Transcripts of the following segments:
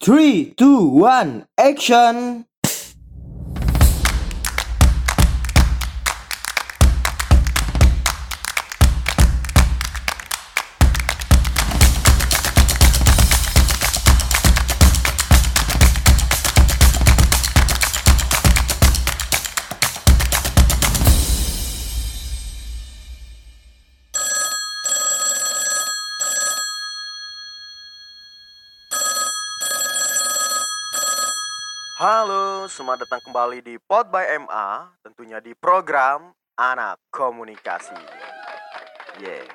Three, two, one, action! Selamat datang kembali di Pod by MA, tentunya di program Anak Komunikasi. Yeah.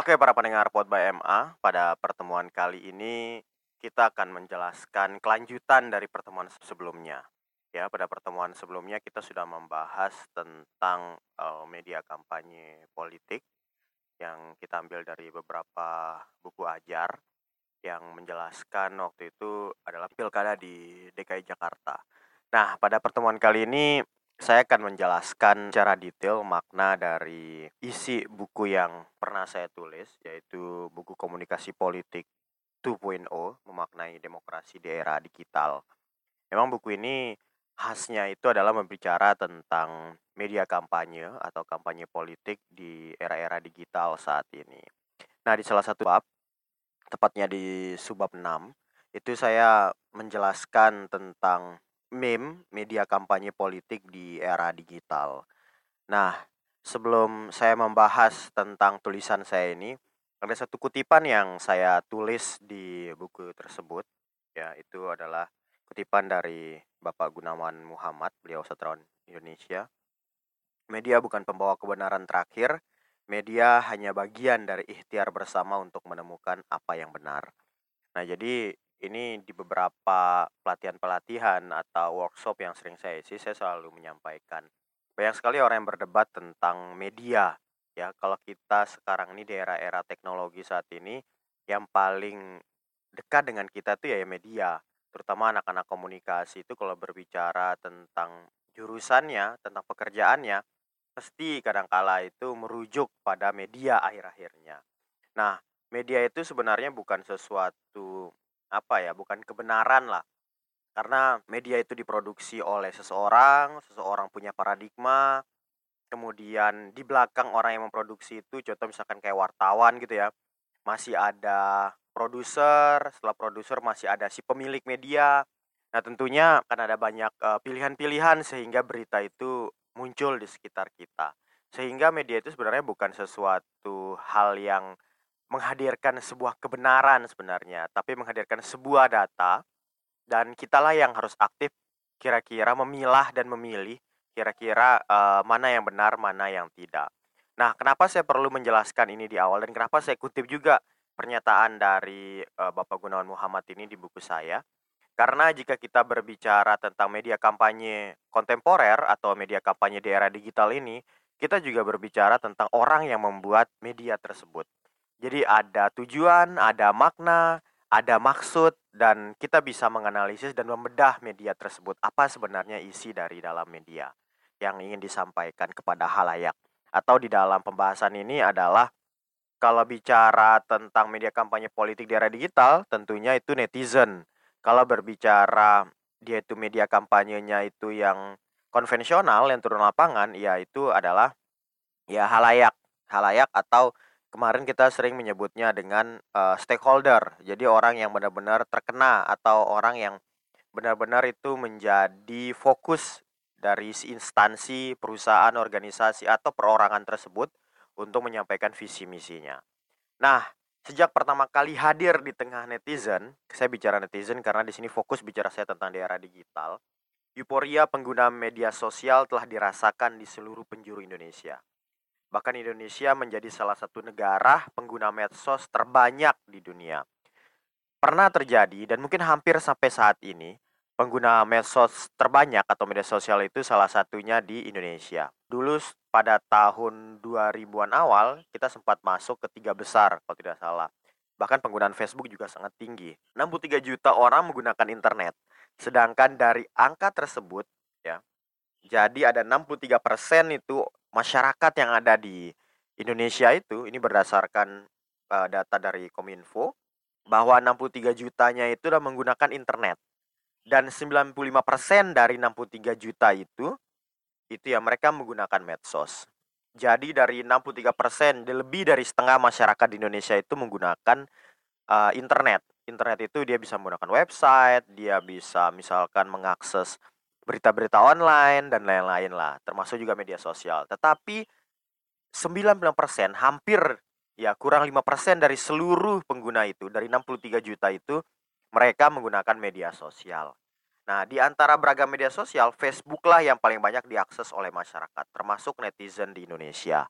Oke, para pendengar Pod by MA, pada pertemuan kali ini kita akan menjelaskan kelanjutan dari pertemuan sebelumnya. Ya, pada pertemuan sebelumnya kita sudah membahas tentang uh, media kampanye politik yang kita ambil dari beberapa buku ajar yang menjelaskan waktu itu adalah pilkada di DKI Jakarta. Nah, pada pertemuan kali ini saya akan menjelaskan secara detail makna dari isi buku yang pernah saya tulis, yaitu buku komunikasi politik 2.0 memaknai demokrasi di era digital. Memang buku ini khasnya itu adalah membicara tentang media kampanye atau kampanye politik di era-era digital saat ini. Nah, di salah satu bab tepatnya di subbab 6 itu saya menjelaskan tentang meme media kampanye politik di era digital. Nah, sebelum saya membahas tentang tulisan saya ini, ada satu kutipan yang saya tulis di buku tersebut, ya itu adalah kutipan dari Bapak Gunawan Muhammad, beliau sastrawan Indonesia. Media bukan pembawa kebenaran terakhir, media hanya bagian dari ikhtiar bersama untuk menemukan apa yang benar. Nah, jadi ini di beberapa pelatihan-pelatihan atau workshop yang sering saya isi, saya selalu menyampaikan banyak sekali orang yang berdebat tentang media. Ya, kalau kita sekarang ini di era-era teknologi saat ini, yang paling dekat dengan kita tuh ya media, terutama anak-anak komunikasi itu kalau berbicara tentang jurusannya, tentang pekerjaannya, pasti kadangkala itu merujuk pada media akhir-akhirnya. Nah, media itu sebenarnya bukan sesuatu apa ya, bukan kebenaran lah. Karena media itu diproduksi oleh seseorang, seseorang punya paradigma, kemudian di belakang orang yang memproduksi itu contoh misalkan kayak wartawan gitu ya. Masih ada produser, setelah produser masih ada si pemilik media. Nah, tentunya akan ada banyak uh, pilihan-pilihan sehingga berita itu muncul di sekitar kita. Sehingga media itu sebenarnya bukan sesuatu hal yang menghadirkan sebuah kebenaran sebenarnya, tapi menghadirkan sebuah data dan kitalah yang harus aktif kira-kira memilah dan memilih kira-kira uh, mana yang benar, mana yang tidak. Nah, kenapa saya perlu menjelaskan ini di awal dan kenapa saya kutip juga pernyataan dari uh, Bapak Gunawan Muhammad ini di buku saya? Karena jika kita berbicara tentang media kampanye kontemporer atau media kampanye di era digital ini, kita juga berbicara tentang orang yang membuat media tersebut. Jadi ada tujuan, ada makna, ada maksud, dan kita bisa menganalisis dan membedah media tersebut. Apa sebenarnya isi dari dalam media yang ingin disampaikan kepada halayak. Atau di dalam pembahasan ini adalah kalau bicara tentang media kampanye politik di era digital, tentunya itu netizen kalau berbicara dia itu media kampanyenya itu yang konvensional yang turun lapangan ya itu adalah ya halayak halayak atau kemarin kita sering menyebutnya dengan uh, stakeholder jadi orang yang benar-benar terkena atau orang yang benar-benar itu menjadi fokus dari instansi perusahaan organisasi atau perorangan tersebut untuk menyampaikan visi misinya nah Sejak pertama kali hadir di tengah netizen, saya bicara netizen karena di sini fokus bicara saya tentang daerah digital. Euforia pengguna media sosial telah dirasakan di seluruh penjuru Indonesia. Bahkan Indonesia menjadi salah satu negara pengguna medsos terbanyak di dunia. Pernah terjadi dan mungkin hampir sampai saat ini, pengguna medsos terbanyak atau media sosial itu salah satunya di Indonesia. Dulu pada tahun 2000-an awal kita sempat masuk ke tiga besar kalau tidak salah. Bahkan penggunaan Facebook juga sangat tinggi. 63 juta orang menggunakan internet. Sedangkan dari angka tersebut ya. Jadi ada 63% itu masyarakat yang ada di Indonesia itu ini berdasarkan uh, data dari Kominfo bahwa 63 jutanya itu udah menggunakan internet. Dan 95% dari 63 juta itu itu ya mereka menggunakan medsos. Jadi dari 63% lebih dari setengah masyarakat di Indonesia itu menggunakan uh, internet. Internet itu dia bisa menggunakan website, dia bisa misalkan mengakses berita-berita online dan lain-lain lah, termasuk juga media sosial. Tetapi 90% hampir ya kurang 5% dari seluruh pengguna itu dari 63 juta itu mereka menggunakan media sosial. Nah, di antara beragam media sosial, Facebook lah yang paling banyak diakses oleh masyarakat, termasuk netizen di Indonesia.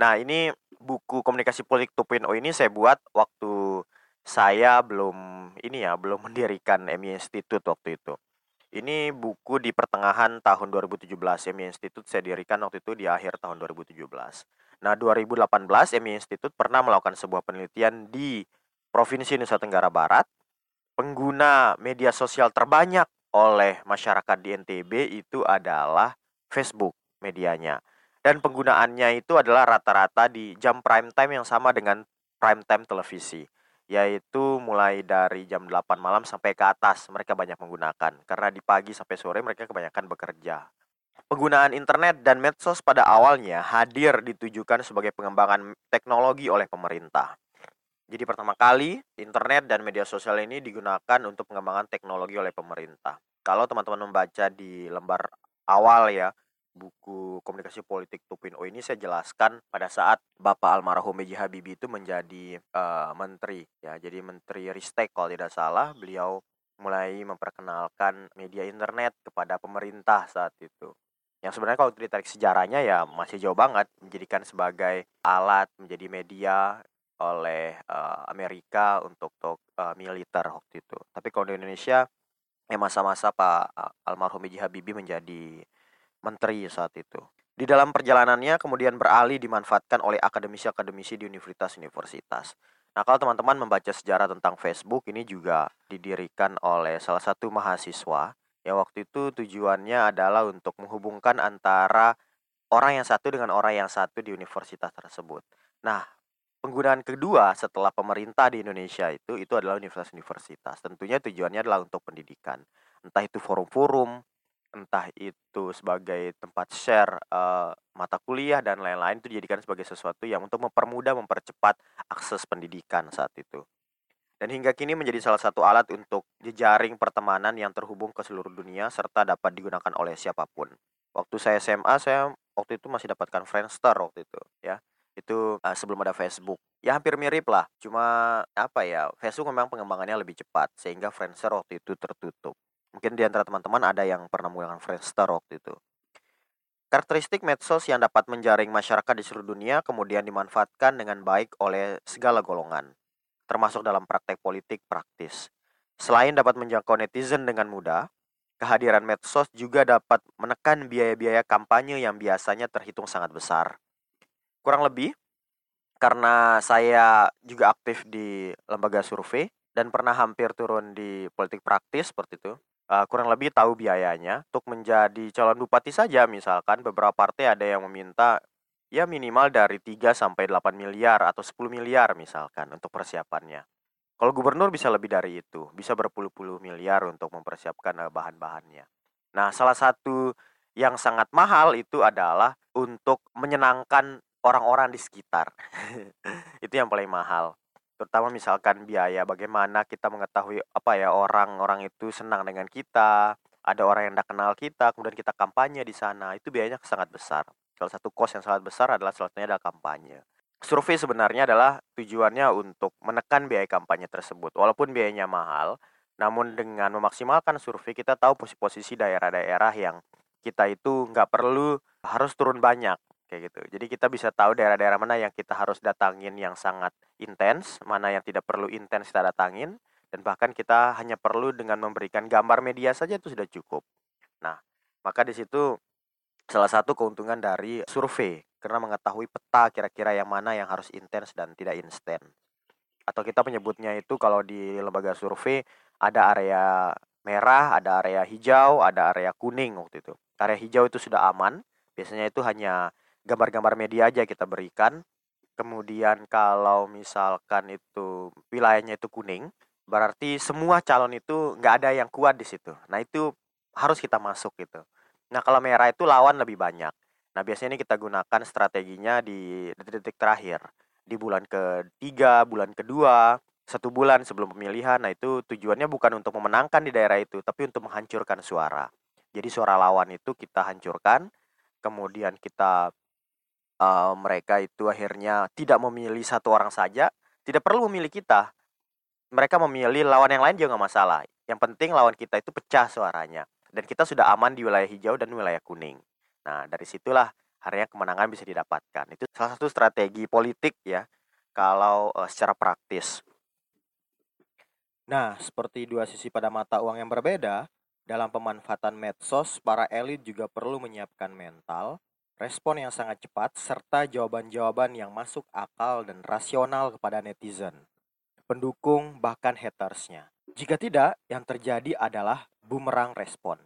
Nah, ini buku komunikasi politik 2.0 ini saya buat waktu saya belum ini ya, belum mendirikan MI Institute waktu itu. Ini buku di pertengahan tahun 2017. MI Institute saya dirikan waktu itu di akhir tahun 2017. Nah, 2018 MI Institute pernah melakukan sebuah penelitian di Provinsi Nusa Tenggara Barat. Pengguna media sosial terbanyak oleh masyarakat di NTB itu adalah Facebook medianya. Dan penggunaannya itu adalah rata-rata di jam prime time yang sama dengan prime time televisi yaitu mulai dari jam 8 malam sampai ke atas mereka banyak menggunakan karena di pagi sampai sore mereka kebanyakan bekerja. Penggunaan internet dan medsos pada awalnya hadir ditujukan sebagai pengembangan teknologi oleh pemerintah. Jadi pertama kali internet dan media sosial ini digunakan untuk pengembangan teknologi oleh pemerintah. Kalau teman-teman membaca di lembar awal ya, buku komunikasi politik 2.0 ini saya jelaskan pada saat Bapak almarhum B.J. Habibie itu menjadi uh, menteri ya jadi menteri Ristek kalau tidak salah beliau mulai memperkenalkan media internet kepada pemerintah saat itu yang sebenarnya kalau ditarik sejarahnya ya masih jauh banget menjadikan sebagai alat menjadi media oleh uh, Amerika untuk, untuk uh, militer waktu itu tapi kalau di Indonesia ya masa-masa Pak almarhum B.J. Habibie menjadi menteri saat itu. Di dalam perjalanannya kemudian beralih dimanfaatkan oleh akademisi-akademisi di universitas-universitas. Nah, kalau teman-teman membaca sejarah tentang Facebook ini juga didirikan oleh salah satu mahasiswa yang waktu itu tujuannya adalah untuk menghubungkan antara orang yang satu dengan orang yang satu di universitas tersebut. Nah, penggunaan kedua setelah pemerintah di Indonesia itu itu adalah universitas-universitas. Tentunya tujuannya adalah untuk pendidikan. Entah itu forum-forum, entah itu sebagai tempat share uh, mata kuliah dan lain-lain itu dijadikan sebagai sesuatu yang untuk mempermudah mempercepat akses pendidikan saat itu. Dan hingga kini menjadi salah satu alat untuk jejaring pertemanan yang terhubung ke seluruh dunia serta dapat digunakan oleh siapa pun. Waktu saya SMA saya waktu itu masih dapatkan Friendster waktu itu ya. Itu uh, sebelum ada Facebook. Ya hampir mirip lah, cuma apa ya, Facebook memang pengembangannya lebih cepat sehingga Friendster waktu itu tertutup. Mungkin di antara teman-teman ada yang pernah menggunakan Friendster waktu itu. Karakteristik medsos yang dapat menjaring masyarakat di seluruh dunia kemudian dimanfaatkan dengan baik oleh segala golongan, termasuk dalam praktek politik praktis. Selain dapat menjangkau netizen dengan mudah, kehadiran medsos juga dapat menekan biaya-biaya kampanye yang biasanya terhitung sangat besar. Kurang lebih, karena saya juga aktif di lembaga survei dan pernah hampir turun di politik praktis seperti itu, uh, kurang lebih tahu biayanya untuk menjadi calon bupati saja misalkan beberapa partai ada yang meminta ya minimal dari 3 sampai 8 miliar atau 10 miliar misalkan untuk persiapannya. Kalau gubernur bisa lebih dari itu, bisa berpuluh-puluh miliar untuk mempersiapkan uh, bahan-bahannya. Nah, salah satu yang sangat mahal itu adalah untuk menyenangkan orang-orang di sekitar. itu yang paling mahal terutama misalkan biaya bagaimana kita mengetahui apa ya orang-orang itu senang dengan kita ada orang yang tidak kenal kita kemudian kita kampanye di sana itu biayanya sangat besar. Salah satu kos yang sangat besar adalah salah satunya adalah kampanye. Survei sebenarnya adalah tujuannya untuk menekan biaya kampanye tersebut. Walaupun biayanya mahal namun dengan memaksimalkan survei kita tahu posisi-posisi daerah-daerah yang kita itu nggak perlu harus turun banyak kayak gitu. Jadi kita bisa tahu daerah-daerah mana yang kita harus datangin yang sangat intens, mana yang tidak perlu intens kita datangin, dan bahkan kita hanya perlu dengan memberikan gambar media saja itu sudah cukup. Nah, maka di situ salah satu keuntungan dari survei karena mengetahui peta kira-kira yang mana yang harus intens dan tidak instan. Atau kita menyebutnya itu kalau di lembaga survei ada area merah, ada area hijau, ada area kuning waktu itu. Area hijau itu sudah aman, biasanya itu hanya gambar-gambar media aja kita berikan kemudian kalau misalkan itu wilayahnya itu kuning, berarti semua calon itu nggak ada yang kuat di situ. Nah itu harus kita masuk gitu. Nah kalau merah itu lawan lebih banyak. Nah biasanya ini kita gunakan strateginya di detik-detik terakhir. Di bulan ketiga, bulan kedua, satu bulan sebelum pemilihan. Nah itu tujuannya bukan untuk memenangkan di daerah itu, tapi untuk menghancurkan suara. Jadi suara lawan itu kita hancurkan, kemudian kita uh, mereka itu akhirnya tidak memilih satu orang saja, tidak perlu memilih kita. Mereka memilih lawan yang lain juga nggak masalah. Yang penting lawan kita itu pecah suaranya. Dan kita sudah aman di wilayah hijau dan wilayah kuning. Nah, dari situlah harinya kemenangan bisa didapatkan. Itu salah satu strategi politik ya, kalau uh, secara praktis. Nah, seperti dua sisi pada mata uang yang berbeda, dalam pemanfaatan medsos, para elit juga perlu menyiapkan mental, respon yang sangat cepat, serta jawaban-jawaban yang masuk akal dan rasional kepada netizen, pendukung, bahkan hatersnya. Jika tidak, yang terjadi adalah bumerang respon.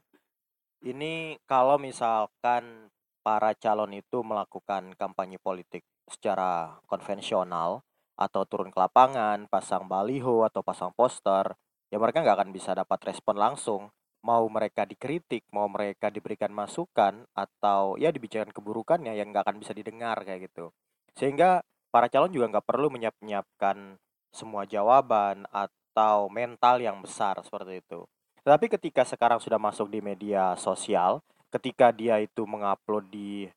Ini kalau misalkan para calon itu melakukan kampanye politik secara konvensional atau turun ke lapangan, pasang baliho atau pasang poster, ya mereka nggak akan bisa dapat respon langsung mau mereka dikritik, mau mereka diberikan masukan atau ya dibicarakan keburukannya yang nggak akan bisa didengar kayak gitu. Sehingga para calon juga nggak perlu menyiapkan semua jawaban atau mental yang besar seperti itu. Tetapi ketika sekarang sudah masuk di media sosial, ketika dia itu mengupload di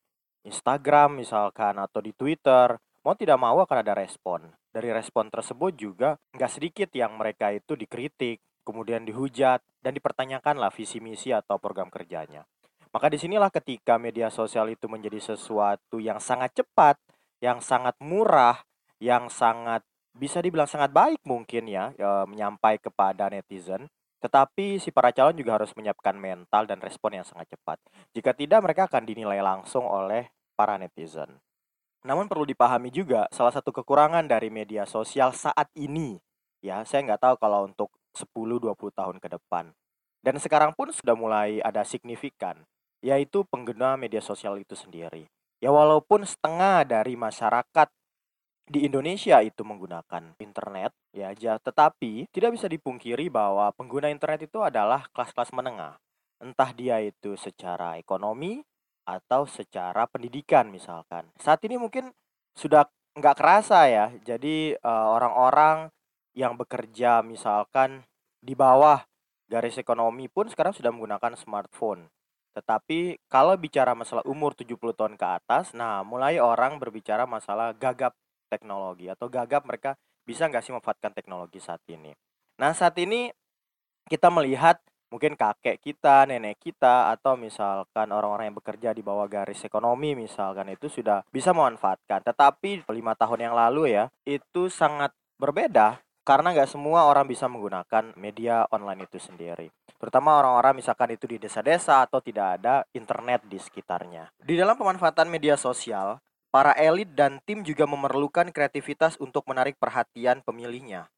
Instagram misalkan atau di Twitter, mau tidak mau akan ada respon. Dari respon tersebut juga nggak sedikit yang mereka itu dikritik, kemudian dihujat, dan dipertanyakanlah visi misi atau program kerjanya. Maka di sinilah ketika media sosial itu menjadi sesuatu yang sangat cepat, yang sangat murah, yang sangat bisa dibilang sangat baik mungkin ya e, menyampai kepada netizen. Tetapi si para calon juga harus menyiapkan mental dan respon yang sangat cepat. Jika tidak mereka akan dinilai langsung oleh para netizen. Namun perlu dipahami juga salah satu kekurangan dari media sosial saat ini. Ya, saya nggak tahu kalau untuk 10-20 tahun ke depan. Dan sekarang pun sudah mulai ada signifikan, yaitu pengguna media sosial itu sendiri. Ya walaupun setengah dari masyarakat di Indonesia itu menggunakan internet ya aja tetapi tidak bisa dipungkiri bahwa pengguna internet itu adalah kelas-kelas menengah entah dia itu secara ekonomi atau secara pendidikan misalkan saat ini mungkin sudah nggak kerasa ya jadi eh, orang-orang yang bekerja misalkan di bawah garis ekonomi pun sekarang sudah menggunakan smartphone. Tetapi kalau bicara masalah umur 70 tahun ke atas, nah mulai orang berbicara masalah gagap teknologi atau gagap mereka bisa nggak sih memanfaatkan teknologi saat ini. Nah saat ini kita melihat mungkin kakek kita, nenek kita, atau misalkan orang-orang yang bekerja di bawah garis ekonomi misalkan itu sudah bisa memanfaatkan. Tetapi lima tahun yang lalu ya, itu sangat berbeda karena nggak semua orang bisa menggunakan media online itu sendiri. Terutama orang-orang misalkan itu di desa-desa atau tidak ada internet di sekitarnya. Di dalam pemanfaatan media sosial, para elit dan tim juga memerlukan kreativitas untuk menarik perhatian pemilihnya.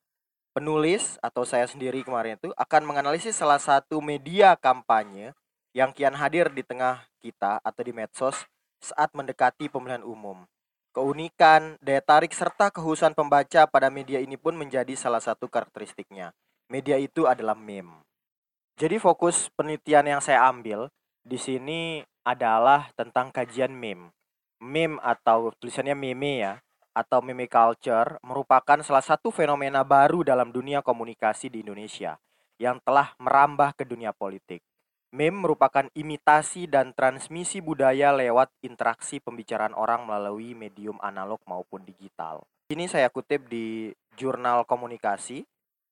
Penulis atau saya sendiri kemarin itu akan menganalisis salah satu media kampanye yang kian hadir di tengah kita atau di medsos saat mendekati pemilihan umum. Keunikan, daya tarik, serta kehusuan pembaca pada media ini pun menjadi salah satu karakteristiknya. Media itu adalah meme. Jadi fokus penelitian yang saya ambil di sini adalah tentang kajian meme. Meme atau tulisannya meme ya, atau meme culture merupakan salah satu fenomena baru dalam dunia komunikasi di Indonesia yang telah merambah ke dunia politik. Meme merupakan imitasi dan transmisi budaya lewat interaksi pembicaraan orang melalui medium analog maupun digital. Ini saya kutip di Jurnal Komunikasi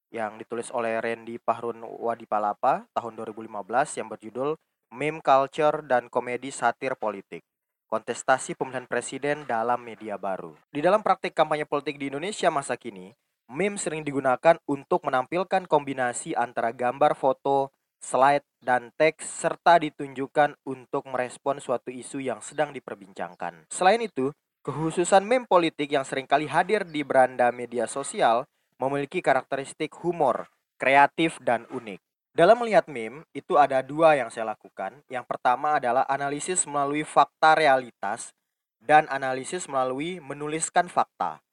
yang ditulis oleh Randy Pahrun Wadipalapa tahun 2015 yang berjudul Meme Culture dan Komedi Satir Politik. Kontestasi pemilihan presiden dalam media baru. Di dalam praktik kampanye politik di Indonesia masa kini, meme sering digunakan untuk menampilkan kombinasi antara gambar, foto, slide, dan teks serta ditunjukkan untuk merespon suatu isu yang sedang diperbincangkan. Selain itu, kekhususan meme politik yang sering kali hadir di beranda media sosial memiliki karakteristik humor, kreatif, dan unik. Dalam melihat meme, itu ada dua yang saya lakukan. Yang pertama adalah analisis melalui fakta realitas dan analisis melalui menuliskan fakta.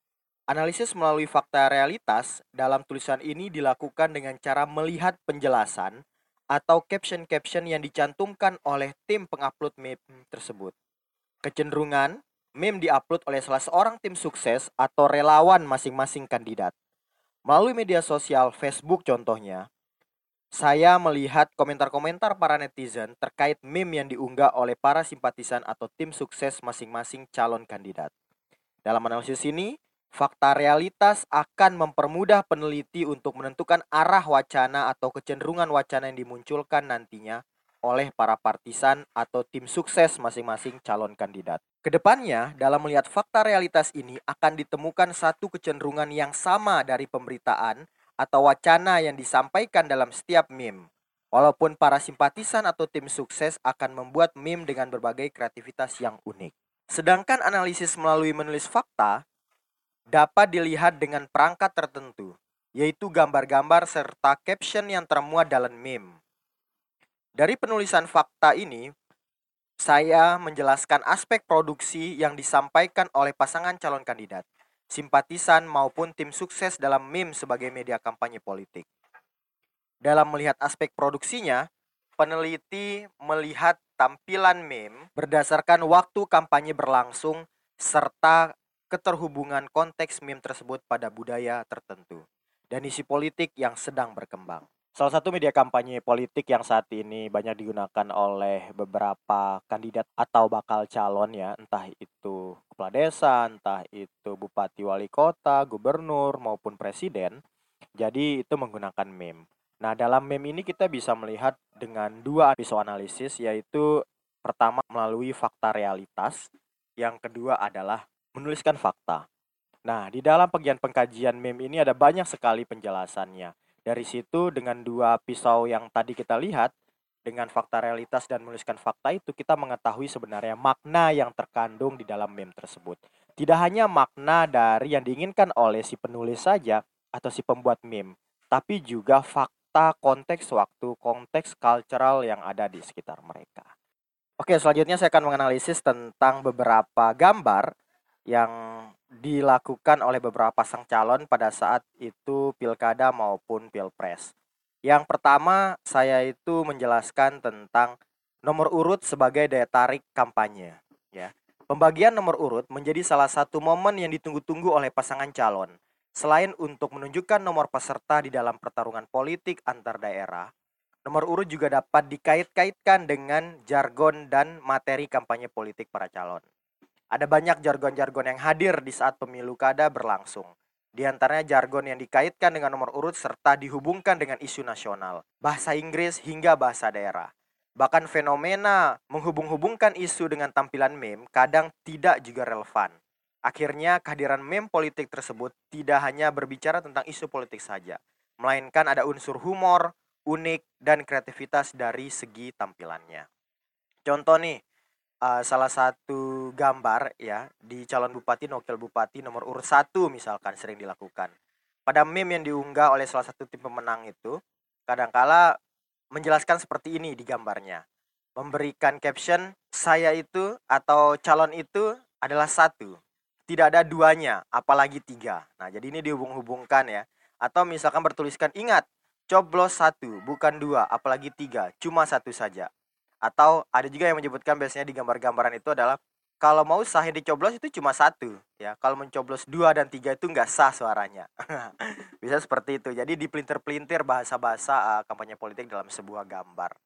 Analisis melalui fakta realitas dalam tulisan ini dilakukan dengan cara melihat penjelasan atau caption-caption yang dicantumkan oleh tim pengupload meme tersebut. Kecenderungan meme diupload oleh salah seorang tim sukses atau relawan masing-masing kandidat. Melalui media sosial Facebook contohnya, saya melihat komentar-komentar para netizen terkait meme yang diunggah oleh para simpatisan atau tim sukses masing-masing calon kandidat. Dalam analisis ini, fakta realitas akan mempermudah peneliti untuk menentukan arah wacana atau kecenderungan wacana yang dimunculkan nantinya oleh para partisan atau tim sukses masing-masing calon kandidat. Ke depannya, dalam melihat fakta realitas ini akan ditemukan satu kecenderungan yang sama dari pemberitaan atau wacana yang disampaikan dalam setiap meme. Walaupun para simpatisan atau tim sukses akan membuat meme dengan berbagai kreativitas yang unik. Sedangkan analisis melalui menulis fakta dapat dilihat dengan perangkat tertentu, yaitu gambar-gambar serta caption yang termuat dalam meme. Dari penulisan fakta ini, saya menjelaskan aspek produksi yang disampaikan oleh pasangan calon kandidat simpatisan maupun tim sukses dalam meme sebagai media kampanye politik. Dalam melihat aspek produksinya, peneliti melihat tampilan meme berdasarkan waktu kampanye berlangsung serta keterhubungan konteks meme tersebut pada budaya tertentu dan isi politik yang sedang berkembang. Salah satu media kampanye politik yang saat ini banyak digunakan oleh beberapa kandidat atau bakal calon ya, entah itu kepala desa, entah itu bupati wali kota, gubernur maupun presiden. Jadi itu menggunakan meme. Nah, dalam meme ini kita bisa melihat dengan dua analisis yaitu pertama melalui fakta realitas, yang kedua adalah menuliskan fakta. Nah, di dalam bagian pengkajian meme ini ada banyak sekali penjelasannya dari situ dengan dua pisau yang tadi kita lihat dengan fakta realitas dan menuliskan fakta itu kita mengetahui sebenarnya makna yang terkandung di dalam meme tersebut. Tidak hanya makna dari yang diinginkan oleh si penulis saja atau si pembuat meme, tapi juga fakta konteks waktu, konteks cultural yang ada di sekitar mereka. Oke, selanjutnya saya akan menganalisis tentang beberapa gambar yang dilakukan oleh beberapa pasang calon pada saat itu pilkada maupun pilpres. Yang pertama, saya itu menjelaskan tentang nomor urut sebagai daya tarik kampanye. Ya, pembagian nomor urut menjadi salah satu momen yang ditunggu-tunggu oleh pasangan calon. Selain untuk menunjukkan nomor peserta di dalam pertarungan politik antar daerah, nomor urut juga dapat dikait-kaitkan dengan jargon dan materi kampanye politik para calon. Ada banyak jargon-jargon yang hadir di saat pemilu kada berlangsung. Di antaranya jargon yang dikaitkan dengan nomor urut serta dihubungkan dengan isu nasional, bahasa Inggris hingga bahasa daerah. Bahkan fenomena menghubung-hubungkan isu dengan tampilan meme kadang tidak juga relevan. Akhirnya kehadiran meme politik tersebut tidak hanya berbicara tentang isu politik saja, melainkan ada unsur humor, unik, dan kreativitas dari segi tampilannya. Contoh nih, uh, salah satu gambar ya di calon bupati wakil bupati nomor urut satu misalkan sering dilakukan. Pada meme yang diunggah oleh salah satu tim pemenang itu kadangkala menjelaskan seperti ini di gambarnya. Memberikan caption saya itu atau calon itu adalah satu. Tidak ada duanya, apalagi tiga. Nah, jadi ini dihubung-hubungkan ya. Atau misalkan bertuliskan ingat, coblos satu, bukan dua, apalagi tiga, cuma satu saja. Atau ada juga yang menyebutkan biasanya di gambar-gambaran itu adalah kalau mau sah yang dicoblos itu cuma satu ya. Kalau mencoblos dua dan tiga itu nggak sah suaranya. Bisa seperti itu. Jadi dipelintir-pelintir bahasa-bahasa uh, kampanye politik dalam sebuah gambar.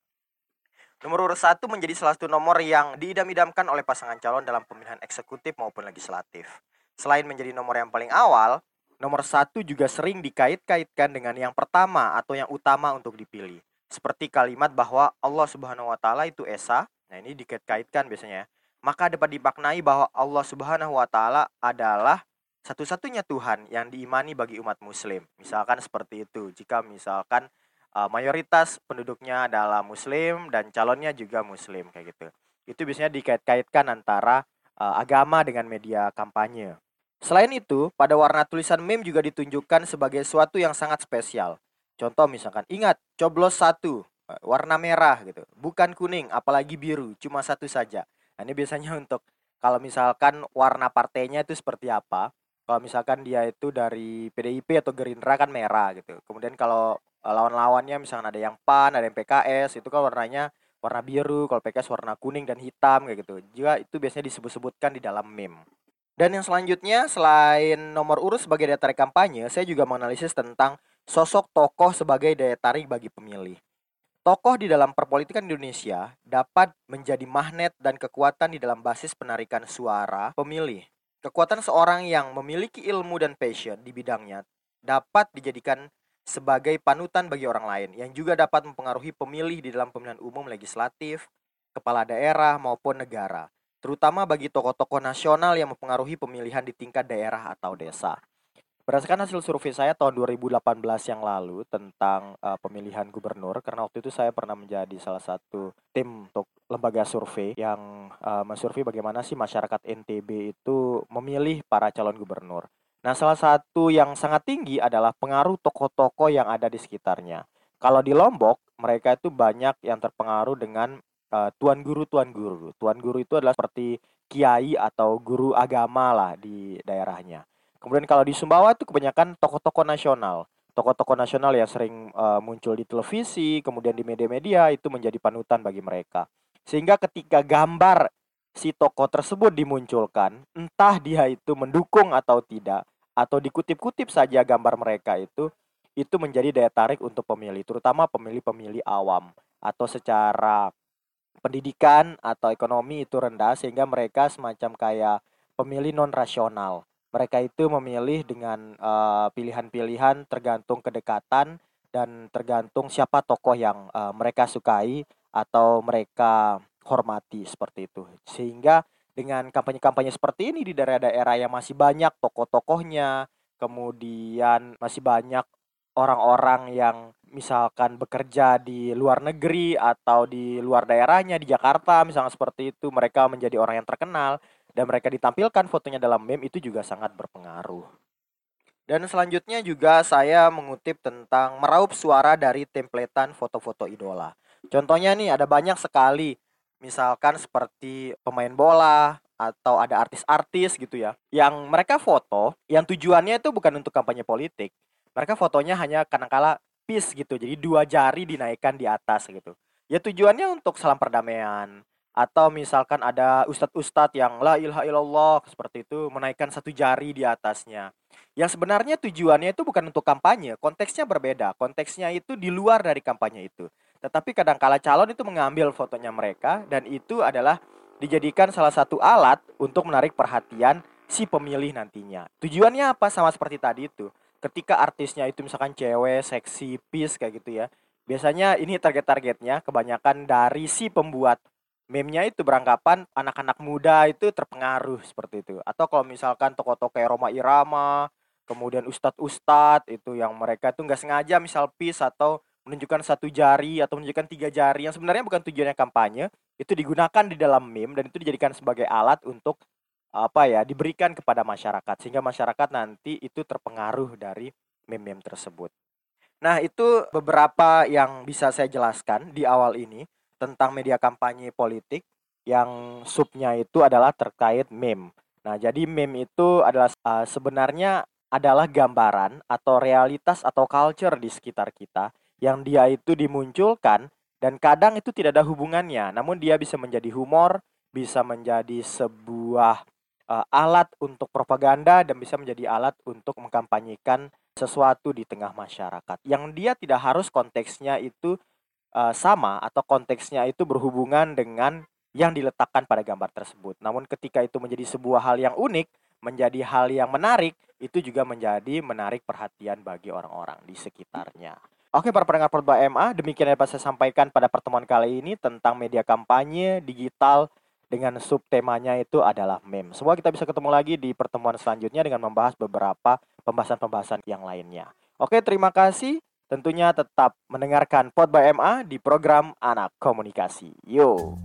Nomor urut satu menjadi salah satu nomor yang diidam-idamkan oleh pasangan calon dalam pemilihan eksekutif maupun legislatif. Selain menjadi nomor yang paling awal nomor satu juga sering dikait-kaitkan dengan yang pertama atau yang utama untuk dipilih seperti kalimat bahwa Allah Subhanahu wa taala itu esa. Nah, ini dikait-kaitkan biasanya. Ya. Maka dapat dimaknai bahwa Allah Subhanahu wa taala adalah satu-satunya Tuhan yang diimani bagi umat muslim. Misalkan seperti itu. Jika misalkan uh, mayoritas penduduknya adalah muslim dan calonnya juga muslim kayak gitu. Itu biasanya dikait-kaitkan antara uh, agama dengan media kampanye. Selain itu, pada warna tulisan meme juga ditunjukkan sebagai suatu yang sangat spesial. Contoh misalkan, ingat, coblos satu, eh, warna merah gitu. Bukan kuning, apalagi biru, cuma satu saja. Nah, ini biasanya untuk kalau misalkan warna partainya itu seperti apa. Kalau misalkan dia itu dari PDIP atau Gerindra kan merah gitu. Kemudian kalau uh, lawan-lawannya misalkan ada yang PAN, ada yang PKS, itu kan warnanya warna biru, kalau PKS warna kuning dan hitam kayak gitu. Juga itu biasanya disebut-sebutkan di dalam meme. Dan yang selanjutnya selain nomor urut sebagai tarik kampanye, saya juga menganalisis tentang sosok tokoh sebagai daya tarik bagi pemilih. Tokoh di dalam perpolitikan Indonesia dapat menjadi magnet dan kekuatan di dalam basis penarikan suara pemilih. Kekuatan seorang yang memiliki ilmu dan passion di bidangnya dapat dijadikan sebagai panutan bagi orang lain yang juga dapat mempengaruhi pemilih di dalam pemilihan umum legislatif, kepala daerah maupun negara, terutama bagi tokoh-tokoh nasional yang mempengaruhi pemilihan di tingkat daerah atau desa. Berdasarkan hasil survei saya tahun 2018 yang lalu tentang uh, pemilihan gubernur, karena waktu itu saya pernah menjadi salah satu tim untuk lembaga survei yang uh, mensurvei bagaimana sih masyarakat NTB itu memilih para calon gubernur. Nah, salah satu yang sangat tinggi adalah pengaruh tokoh-tokoh yang ada di sekitarnya. Kalau di Lombok, mereka itu banyak yang terpengaruh dengan uh, tuan guru tuan guru. Tuan guru itu adalah seperti kiai atau guru agama lah di daerahnya. Kemudian kalau di Sumbawa itu kebanyakan tokoh-tokoh nasional. Tokoh-tokoh nasional yang sering uh, muncul di televisi, kemudian di media-media itu menjadi panutan bagi mereka. Sehingga ketika gambar si tokoh tersebut dimunculkan, entah dia itu mendukung atau tidak, atau dikutip-kutip saja gambar mereka itu, itu menjadi daya tarik untuk pemilih, terutama pemilih-pemilih awam atau secara pendidikan atau ekonomi itu rendah sehingga mereka semacam kayak pemilih non rasional mereka itu memilih dengan uh, pilihan-pilihan tergantung kedekatan dan tergantung siapa tokoh yang uh, mereka sukai atau mereka hormati seperti itu. Sehingga dengan kampanye-kampanye seperti ini di daerah-daerah yang masih banyak tokoh-tokohnya, kemudian masih banyak orang-orang yang misalkan bekerja di luar negeri atau di luar daerahnya di Jakarta misalnya seperti itu mereka menjadi orang yang terkenal dan mereka ditampilkan fotonya dalam meme itu juga sangat berpengaruh. Dan selanjutnya juga saya mengutip tentang meraup suara dari templatean foto-foto idola. Contohnya nih ada banyak sekali misalkan seperti pemain bola atau ada artis-artis gitu ya yang mereka foto yang tujuannya itu bukan untuk kampanye politik. Mereka fotonya hanya kadang-kala peace gitu. Jadi dua jari dinaikkan di atas gitu. Ya tujuannya untuk salam perdamaian, atau misalkan ada ustadz-ustadz yang la ilaha illallah seperti itu menaikkan satu jari di atasnya. Yang sebenarnya tujuannya itu bukan untuk kampanye, konteksnya berbeda. Konteksnya itu di luar dari kampanye itu. Tetapi kadang-kala calon itu mengambil fotonya mereka dan itu adalah dijadikan salah satu alat untuk menarik perhatian si pemilih nantinya. Tujuannya apa? Sama seperti tadi itu. Ketika artisnya itu misalkan cewek, seksi, peace kayak gitu ya. Biasanya ini target-targetnya kebanyakan dari si pembuat meme-nya itu beranggapan anak-anak muda itu terpengaruh seperti itu. Atau kalau misalkan tokoh-tokoh kayak Roma Irama, kemudian ustadz-ustadz itu yang mereka itu nggak sengaja misal peace atau menunjukkan satu jari atau menunjukkan tiga jari yang sebenarnya bukan tujuannya kampanye itu digunakan di dalam meme dan itu dijadikan sebagai alat untuk apa ya diberikan kepada masyarakat sehingga masyarakat nanti itu terpengaruh dari meme-meme tersebut. Nah, itu beberapa yang bisa saya jelaskan di awal ini tentang media kampanye politik yang subnya itu adalah terkait meme. Nah, jadi meme itu adalah uh, sebenarnya adalah gambaran atau realitas atau culture di sekitar kita yang dia itu dimunculkan dan kadang itu tidak ada hubungannya, namun dia bisa menjadi humor, bisa menjadi sebuah uh, alat untuk propaganda dan bisa menjadi alat untuk mengkampanyekan sesuatu di tengah masyarakat. Yang dia tidak harus konteksnya itu uh, sama atau konteksnya itu berhubungan dengan yang diletakkan pada gambar tersebut. Namun ketika itu menjadi sebuah hal yang unik, menjadi hal yang menarik, itu juga menjadi menarik perhatian bagi orang-orang di sekitarnya. Oke para pendengar Porba MA, demikian yang saya sampaikan pada pertemuan kali ini tentang media kampanye digital dengan subtemanya itu adalah meme. Semoga kita bisa ketemu lagi di pertemuan selanjutnya dengan membahas beberapa pembahasan-pembahasan yang lainnya. Oke, terima kasih. Tentunya tetap mendengarkan Pod by MA di program Anak Komunikasi. Yo.